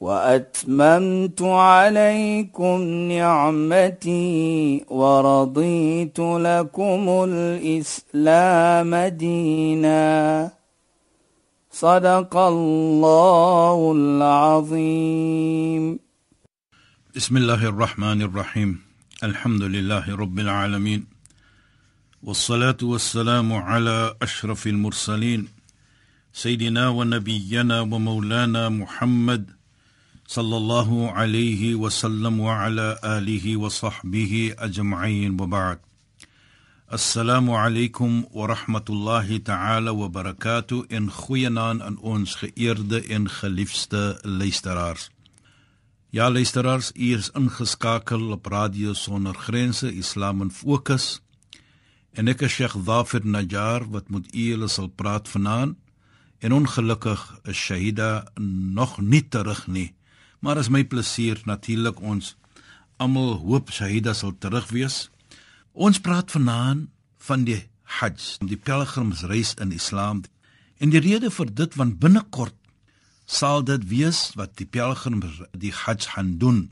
وأتممت عليكم نعمتي ورضيت لكم الإسلام دينا. صدق الله العظيم. بسم الله الرحمن الرحيم. الحمد لله رب العالمين. والصلاة والسلام على أشرف المرسلين. سيدنا ونبينا ومولانا محمد صلى الله عليه وسلم وعلى اله وصحبه اجمعين وبعد السلام عليكم ورحمه الله تعالى وبركاته ان goeienaand aan ons geëerde en geliefde luisteraars Ja luisteraars, u is ingeskakel op Radio Sonder Grense Islam in Fokus. En ek is Sheikh Dhafir Najjar wat met u julle sal praat vanaand. En ongelukkig is Shahida nog nie terug nie. Maar is my plesier natuurlik ons almal hoop Shahida sal terug wees. Ons praat vanaand van die Hajj, die pelgrimsreis in Islam. En die rede vir dit want binnekort sal dit wees wat die pelgrims die Hajj gaan doen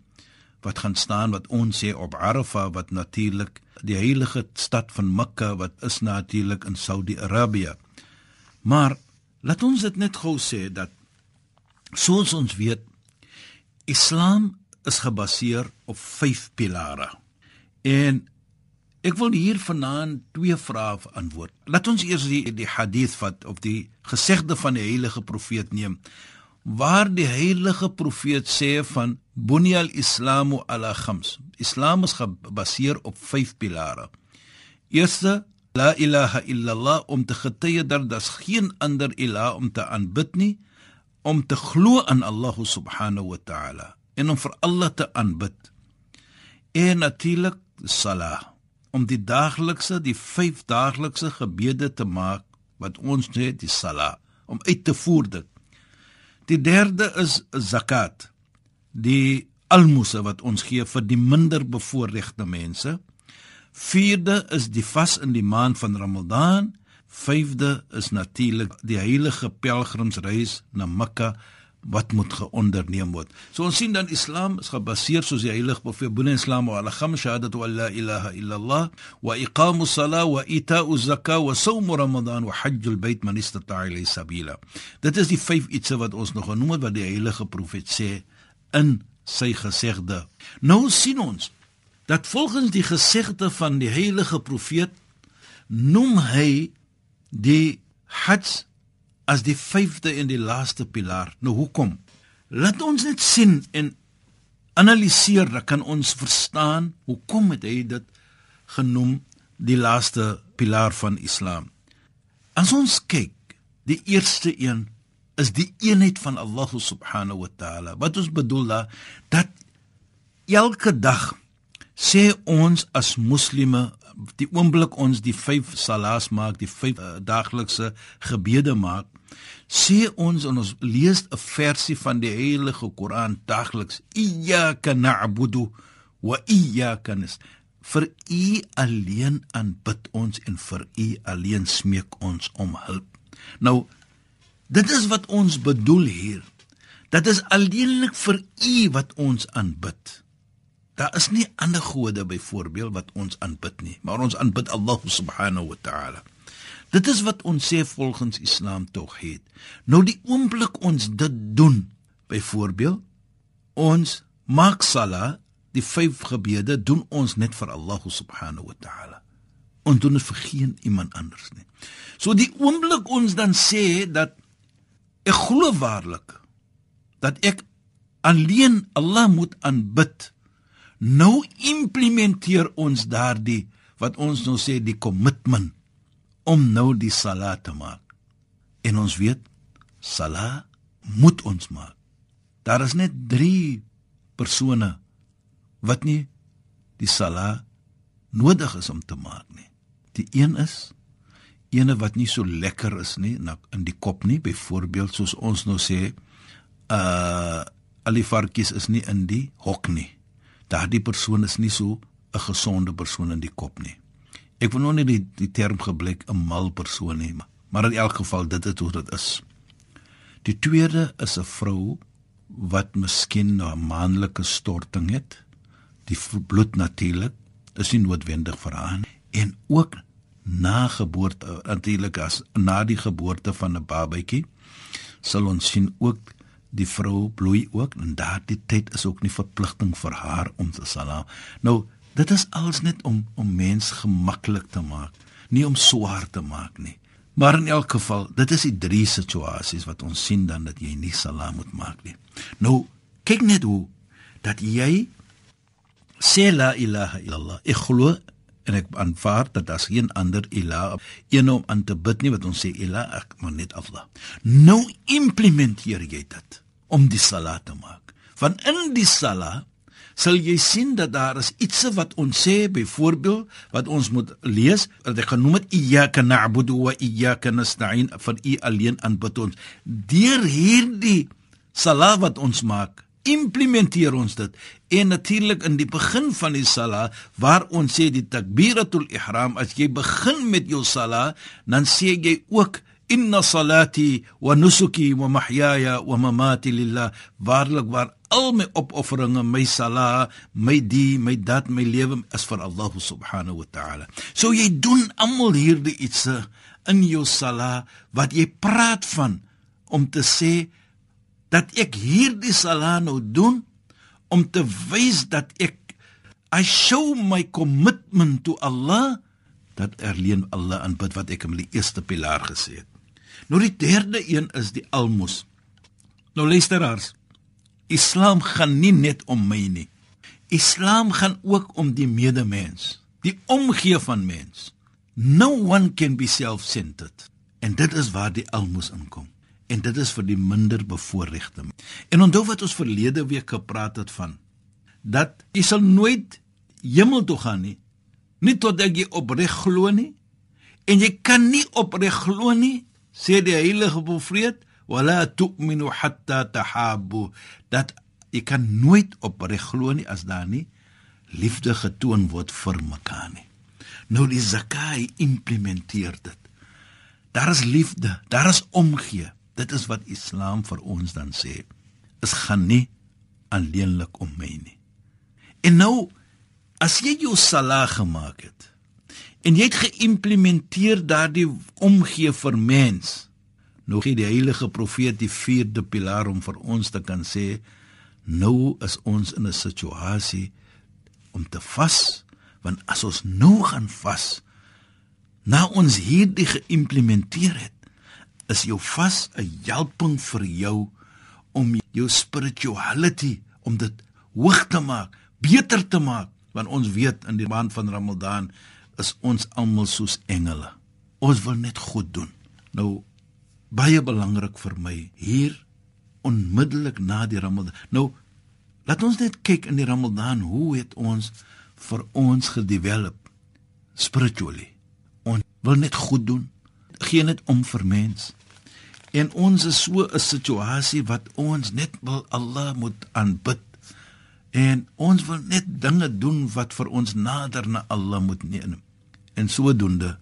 wat gaan staan wat ons sê op Arafah wat natuurlik die heilige stad van Mekka wat is natuurlik in Saudi-Arabië. Maar laat ons dit net gou sê dat soos ons weet Islam is gebaseer op 5 pilare. En ek wil hier vanaand twee vrae antwoord. Laat ons eers die, die hadith vat of die gesegde van die heilige profeet neem waar die heilige profeet sê van bunyal islamu ala khams. Islam is gebaseer op 5 pilare. Eerste la ilaha illa allah om te getuie dat daar geen ander ilah om te aanbid nie, om te glo aan Allah subhanahu wa ta'ala en om vir Allah te aanbid. En natuurlik salah om die daaglikse die 5 daaglikse gebede te maak wat ons sê die salah om uit te voer dit Die derde is zakat. Die almoses wat ons gee vir die minder bevoorregte mense. Vierde is die vas in die maand van Ramadan. Vyfde is natuurlik die heilige pelgrimsreis na Mekka wat moet geonderneem word. So ons sien dan Islam is gebaseer soos die heilige profeet Boene Islam wa ala khams shahadatu an la ilaha illa Allah wa iqamu salat wa ita'u zakat wa sawm ramadan wa hajjul bait man istata'a ilay sabila. Dit is die vyf ietsie wat ons nog genoem het wat die heilige profeet sê in sy gesegde. Nou sien ons dat volgens die gesegde van die heilige profeet noem hy die hajj as die vyfde en die laaste pilaar. Nou hoekom? Laat ons net sien en analiseer, dan kan ons verstaan hoekom het hy dit genoem die laaste pilaar van Islam. As ons kyk, die eerste een is die eenheid van Allah subhanahu wa taala. Wat ons bedoel daar dat elke dag sê ons as moslimme die oomblik ons die 5 salas maak, die 5 uh, daaglikse gebede maak, sê ons en ons lees 'n versie van die Heilige Koran dagliks iyyaka na'budu wa iyyaka nas vir u alleen aanbid ons en vir u alleen smeek ons om hulp. Nou dit is wat ons bedoel hier. Dit is alleenlik vir u wat ons aanbid daar is nie ander gode byvoorbeeld wat ons aanbid nie maar ons aanbid Allah subhanahu wa ta'ala Dit is wat ons sê volgens Islam tog het. Nou die oomblik ons dit doen, byvoorbeeld, ons maak sala, die vyf gebede doen ons net vir Allah subhanahu wa ta'ala. Ons doen dit vir geen iemand anders nie. So die oomblik ons dan sê dat ek glo waarlik dat ek alleen Allah moet aanbid, nou implementeer ons daardie wat ons nou sê die kommitment om nou die salat te maak. En ons weet salat moet ons maak. Daar is net 3 persone wat nie die sala nodig is om te maak nie. Die een is ene wat nie so lekker is nie in die kop nie, byvoorbeeld soos ons nou sê, uh al die varkies is nie in die hok nie. Daardie persoon is nie so 'n gesonde persoon in die kop nie. Ek wil nou nie die, die term gebruik 'n mal persoon nie, maar in elk geval dit is hoe dit is. Die tweede is 'n vrou wat miskien 'n manlike storting het. Die bloed natuurlik is nie noodwendig vir haar nie en ook na geboorte natuurlik as na die geboorte van 'n babatjie sal ons sien ook die vrou bloei ook en daardie tyd is ook nie verpligting vir haar om te sala. Nou, dit is alles net om om mens gemaklik te maak, nie om swaar te maak nie. Maar in elk geval, dit is die drie situasies wat ons sien dan dat jy nie sala moet maak nie. Nou, kyk net hoe dat jy sê la ilaha illallah. Ek glo en ek aanvaar dat daar geen ander ilah een om aan te bid nie wat ons sê ilah ek maar net Allah. Nou implementeer jy dit om die salat te maak. Van in die salat sal jy sien dat daar is iets wat ons sê byvoorbeeld wat ons moet lees dat ek genoem het iyyaka na'budu wa iyyaka nasta'in vir u alleen aanbid ons. Deur hierdie salat wat ons maak implementeer ons dit. En natuurlik in die begin van die sala waar ons sê die takbiratul ihram as jy begin met jou sala dan sê jy ook inna salati wa nusuki wa mahyaya wa mamati lillah. Waarlik waar al my opofferinge my sala my die my dat my lewe is vir Allah subhanahu wa ta'ala. So jy doen almal hierdie iets in jou sala wat jy praat van om te sê dat ek hierdie sala nou doen om te wys dat ek I show my commitment to Allah dat erleen Allah aanbid wat ek in die eerste pilaar gesê het. Nou die derde een is die almos. Nou luisteraars, Islam gaan nie net om my nie. Islam gaan ook om die medemens, die omgee van mens. No one can be self-centered. En dit is waar die almos inkom en dit is vir die minder bevoorregte. En onthou wat ons verlede week gepraat het van dat jy sal nooit hemel toe gaan nie nie totdat jy opreg glo nie. En jy kan nie opreg glo nie sê die heilige profeet wala tu'minu hatta tahabu. Dat jy kan nooit opreg glo nie as daar nie liefde getoon word vir mekaar nie. Nou die zakai implementeer dit. Daar is liefde daar is omgee Dit is wat Islam vir ons dan sê. Is gaan nie alleenlik om my nie. En nou as jy jou salah gemaak het en jy het geïmplementeer daardie omgee vir mens, nou gee die heilige profeet die vierde pilaar om vir ons te kan sê nou is ons in 'n situasie om te vas, want as ons nou gaan vas, na ons hierdie geïmplementeer het is jou vas 'n helping vir jou om jou spirituality om dit hoog te maak, beter te maak, want ons weet in die maand van Ramadan is ons almal soos engele. Ons wil net goed doen. Nou baie belangrik vir my hier onmiddellik na die Ramadan. Nou laat ons net kyk in die Ramadan hoe het ons vir ons gedevelop spiritually. Ons wil net goed doen, geen net om vir mens. En ons is so 'n situasie wat ons net wil Allah moet aanbid. En ons wil net dinge doen wat vir ons nader na Allah moet neem. En sodoende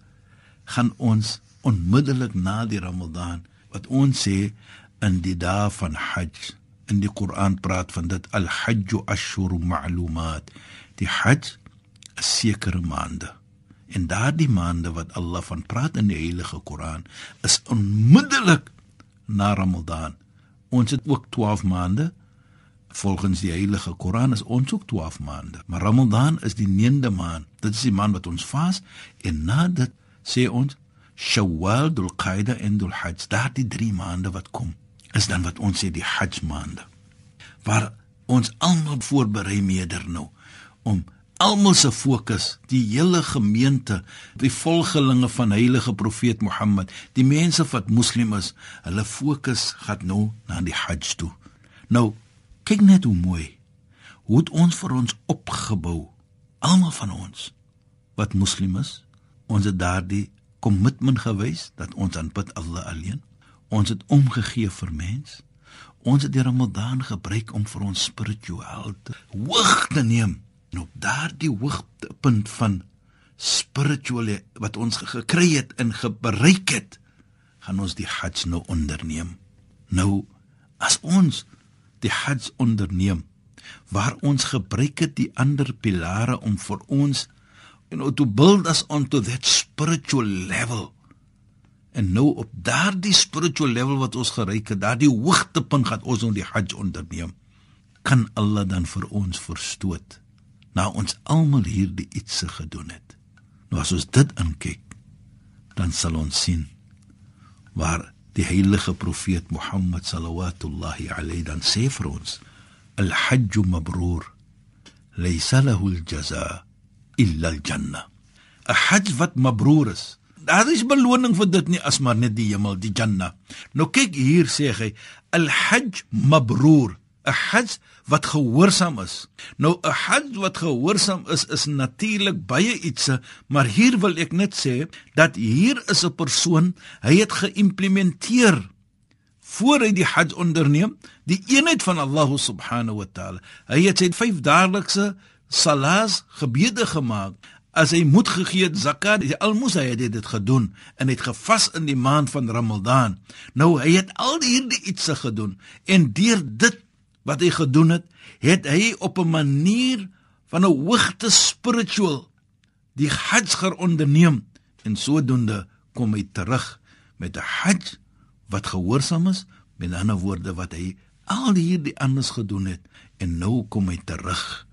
gaan ons onmiddellik na die Ramadan wat ons sê in die dae van Hajj in die Koran praat van dit al-Hajj ashhur ma'lumat. Die Hajj is sekere maande. En daardie maande wat Allah van praat in die Heilige Koran is onmiddellik na Ramadan. Ons het ook 12 maande. Volgens die Heilige Koran is ons ook 12 maande. Maar Ramadan is die 9de maand. Dit is die maand wat ons vas en na dit sê ons Shawwal, Dhul-Qaeda en Dhul-Hajj. Daardie 3 maande wat kom, is dan wat ons sê die Hajj maande. Waar ons almal voorberei meeder nou om almal se fokus, die hele gemeente, die volgelinge van heilige profeet Mohammed, die mense wat moslim is, hulle fokus gaan nou na die Hajj toe. Nou, kyk net hoe mooi. hoe het ons vir ons opgebou almal van ons wat moslim is ons het daardie kommitment gewys dat ons aanbid Allah alleen ons het omgegee vir mens ons het die Ramadan gebruik om vir ons spiritueel te hoog te neem en op daardie hoogtepunt van spirituele wat ons gekry het en bereik het gaan ons die hajj nou onderneem. Nou as ons die hajj onderneem waar ons gebruik het die ander pilare om vir ons you know to build us onto that spiritual level en nou op daardie spiritual level wat ons gereik het daardie hoogtepunt gaan ons nou die hajj onderneem kan Allah dan vir ons verstoot nou ons almal hierdie ietsie gedoen het. Nou as ons dit inkyk dan sal ons sien waar die heilige profeet Mohammed sallallahu alayhi dan sê vir ons al-hajj mabrur laysa lahu al-jazaa illa al-jannah. 'n hajj wat mabrur is daar is beloning vir dit nie as maar net die hemel die jannah. Nou kyk hier sê hy al-hajj mabrur 'n hajj wat gehoorsaam is. Nou 'n hajj wat gehoorsaam is is natuurlik baie ietsie, maar hier wil ek net sê dat hier is 'n persoon, hy het geïmplementeer voor hy die hajj onderneem, die eenheid van Allah subhanahu wa ta'ala. Hy het sy vyf daaglikse salas gebede gemaak. As hy moet gegee het zakat, hy almoes hy het dit gedoen en het gevas in die maand van Ramadan. Nou hy het al hierdie ietsie gedoen en deur dit wat hy gedoen het, het hy op 'n manier van 'n hoogte spiritual die hajj onderneem en sodoende kom hy terug met 'n hajj wat gehoorsaam is, met ander woorde wat hy al hierdie anders gedoen het en nou kom hy terug.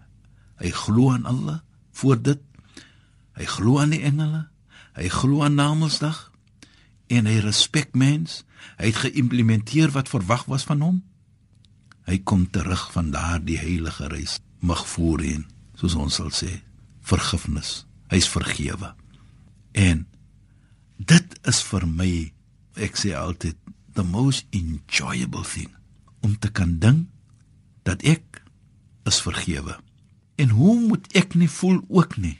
Hy glo aan Allah voor dit. Hy glo aan die engele. Hy glo aan Namedsdag en hy respek mens. Hy het geïmplementeer wat verwag was van hom hy kom terug van daardie heilige reis magvoorheen soos ons sal sê vergifnis. Hy's vergewe. En dit is vir my ek sê altyd the most enjoyable thing om te kan dink dat ek is vergewe. En hoe moet ek nie voel ook nie?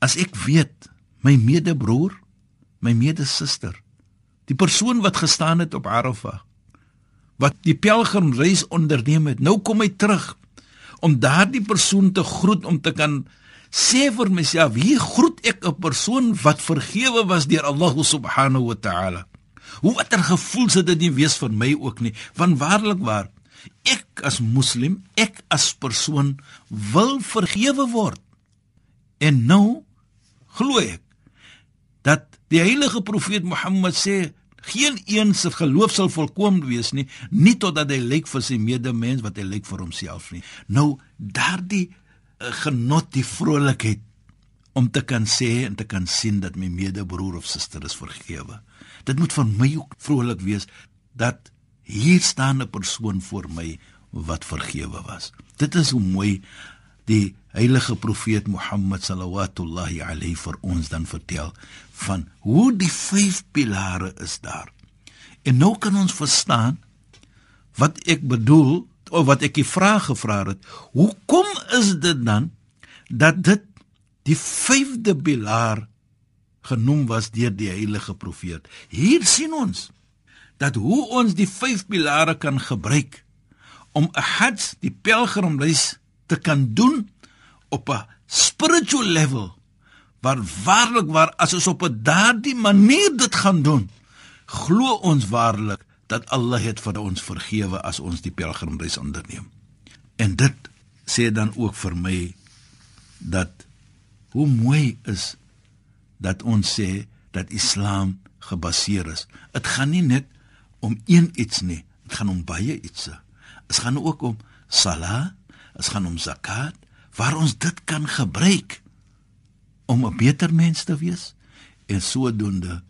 As ek weet my medebroer my medesuster die persoon wat gestaan het op Arafah wat die pelgrimreis onderneem het. Nou kom hy terug om daardie persoon te groet om te kan sê vir myself, hier groet ek 'n persoon wat vergewe was deur Allah subhanahu wa ta'ala. Hoe watter gevoel sit dit nie wees vir my ook nie, want waarlik waar ek as moslim, ek as persoon wil vergewe word. En nou glo ek dat die heilige profeet Mohammed sê Geen een se geloof sal volkom wees nie, nie totdat hy lyk vir sy medemens wat hy lyk vir homself nie. Nou daardie uh, genot, die vrolikheid om te kan sê en te kan sien dat my medebroer of suster is vergewe. Dit moet vir my ook vrolik wees dat hier staan 'n persoon voor my wat vergewe was. Dit is hoe mooi die heilige profeet Mohammed sallallahu alayhi vir ons dan vertel van hoe die vyf pilare is daar. En nou kan ons verstaan wat ek bedoel of wat ek die vraag gevra het. Hoekom is dit dan dat dit die vyfde pilaar genoem was deur die heilige profeet? Hier sien ons dat hoe ons die vyf pilare kan gebruik om 'n hajj, die pelgrimreis te kan doen op 'n spiritual level waar waarlik waar as ons op 'n daardie manier dit gaan doen glo ons waarlik dat Allah het vir ons vergewe as ons die pelgrimreis onderneem. En dit sê dan ook vir my dat hoe mooi is dat ons sê dat islam gebaseer is. Dit gaan nie net om een iets nie dit gaan om baie iets dit gaan ook om sala dit gaan om zakat waar ons dit kan gebruik om 'n beter mens te wees en sodoende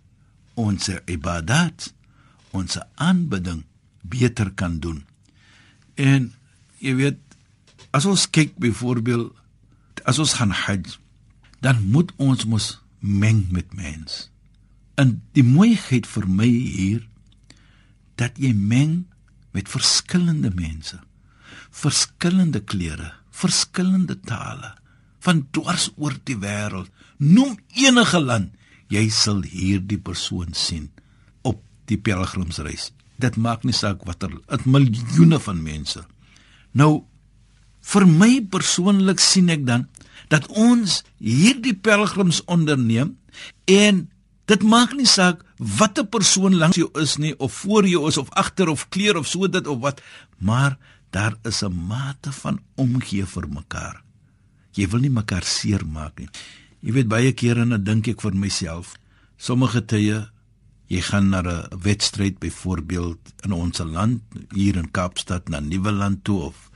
ons ibadat ons aanbidding beter kan doen. En jy weet as ons kyk byvoorbeeld as ons gaan hajj dan moet ons mos meng met mens. En die mooiheid vir my hier dat jy meng met verskillende mense, verskillende klere, verskillende tale van dwars oor die wêreld. Noem enige land, jy sal hierdie persoon sien op die pelgrimsreis. Dit maak nie saak watter, dit miljoene van mense. Nou vir my persoonlik sien ek dan dat ons hierdie pelgrims onderneem en dit maak nie saak watter persoon langs jou is nie of voor jou is of agter of kleur of so dit of wat maar daar is 'n mate van omgee vir mekaar. Jy wil nie mekaar seermaak nie. Jy weet baie kere dan dink ek vir myself sommige tye jy gaan na 'n wedstryd byvoorbeeld in ons land hier in Kaapstad na Nieuweland toe of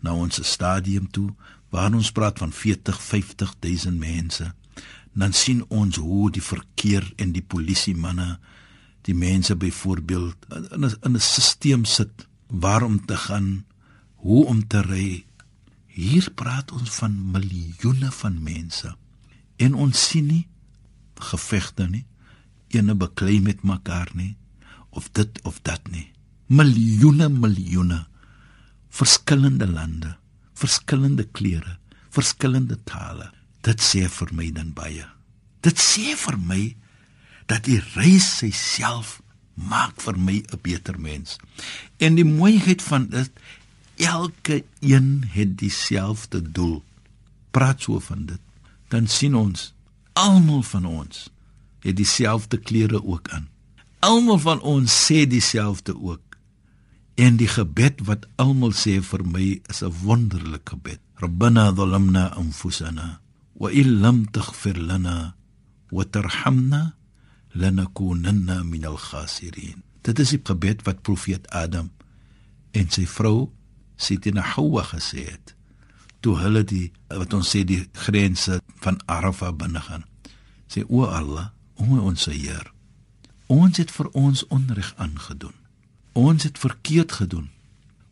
na ons stadium toe waar ons praat van 40 50000 mense dan sien ons hoe die verkeer en die polisie manne die mense byvoorbeeld in 'n in 'n stelsel sit waar om te gaan hoe om te ry. Hier praat ons van miljoene van mense. En ons sien nie gevegte nie. Ene beklei met mekaar nie. Of dit of dat nie. Miljoene miljoene. Verskillende lande verskillende kleure verskillende tale. Dit sê vir my dan baie. Dit sê vir my dat die reis self maak vir my 'n beter mens. En die mooiheid van dit elke een het dieselfde doel. Praat so van dit. Dan sien ons almal van ons het dieselfde klere ook aan. Almal van ons sê dieselfde ook. En die gebed wat almal sê vir my is 'n wonderlik gebed. Rabbana dhalamna anfusana wa in lam taghfir lana wa tarhamna lanakunanna minal khasirin. Dit is die gebed wat profeet Adam en sy vrou Sitina Hawa gesê het toe hulle die wat ons sê die grense van Arafa binne gaan sê o Allah o ons Heer ons het vir ons onreg aangedoen ons het verkeerd gedoen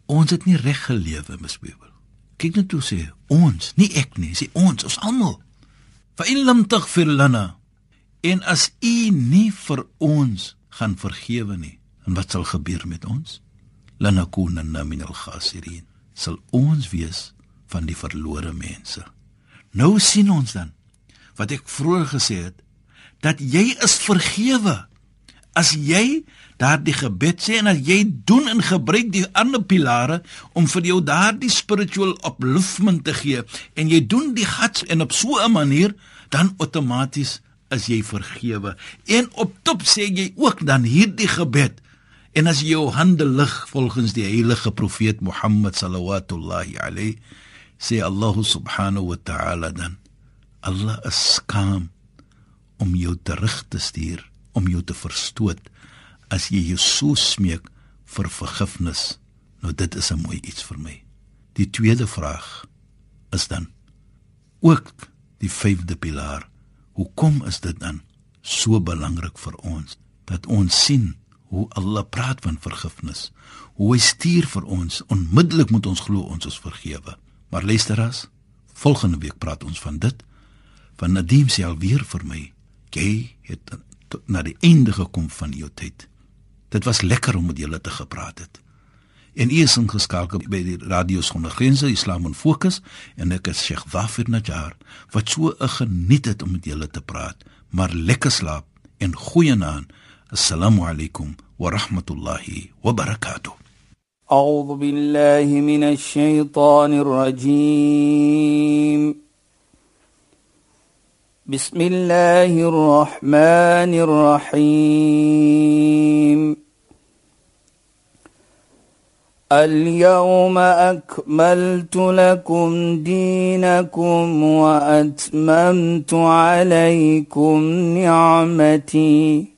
ons het nie reg gelewe misbewel kyk net hoe sê ons, nie ek nie, sê ons, ons almal. Fa in lam taghfir lana. En as u nie vir ons gaan vergewe nie, en wat sal gebeur met ons? Lanakunanna min al-khasirin. Sal ons wees van die verlore mense. Nou sien ons dan wat ek vroeër gesê het dat jy is vergewe as jy daardie gebed sê en as jy doen en gebruik die ander pilare om vir jou daardie spiritual upliftment te gee en jy doen die gats en op so 'n manier dan outomaties is jy vergewe en op top sê jy ook dan hierdie gebed en as jy jou hande lig volgens die heilige profeet Mohammed sallallahu alayhi sê Allah subhanahu wa ta'ala dan Allah is skaam om jou terug te stuur om jou te verstoot as jy jou so smeek vir vergifnis. Nou dit is 'n mooi iets vir my. Die tweede vraag is dan ook die vyfde pilaar. Hoekom is dit dan so belangrik vir ons dat ons sien hoe Allah praat van vergifnis? Hoe hy stuur vir ons onmiddellik moet ons glo ons is vergewe. Maar luister as volgende week praat ons van dit van Nadim sê alweer vir my jy het na die einde gekom van jou tyd. Dit was lekker om met julle te gepraat het. En u is ingeskakel by die Radio Sonder Grense Islam en Fokus en ek is Sheikh Wafir Najjar wat so 'n geniet het om met julle te praat. Maar lekker slaap en goeie naand. Alaykum wa rahmatullahi wa barakatuh. أعوذ بالله من الشيطان الرجيم. بسم الله الرحمن الرحيم. اليوم أكملت لكم دينكم وأتممت عليكم نعمتي.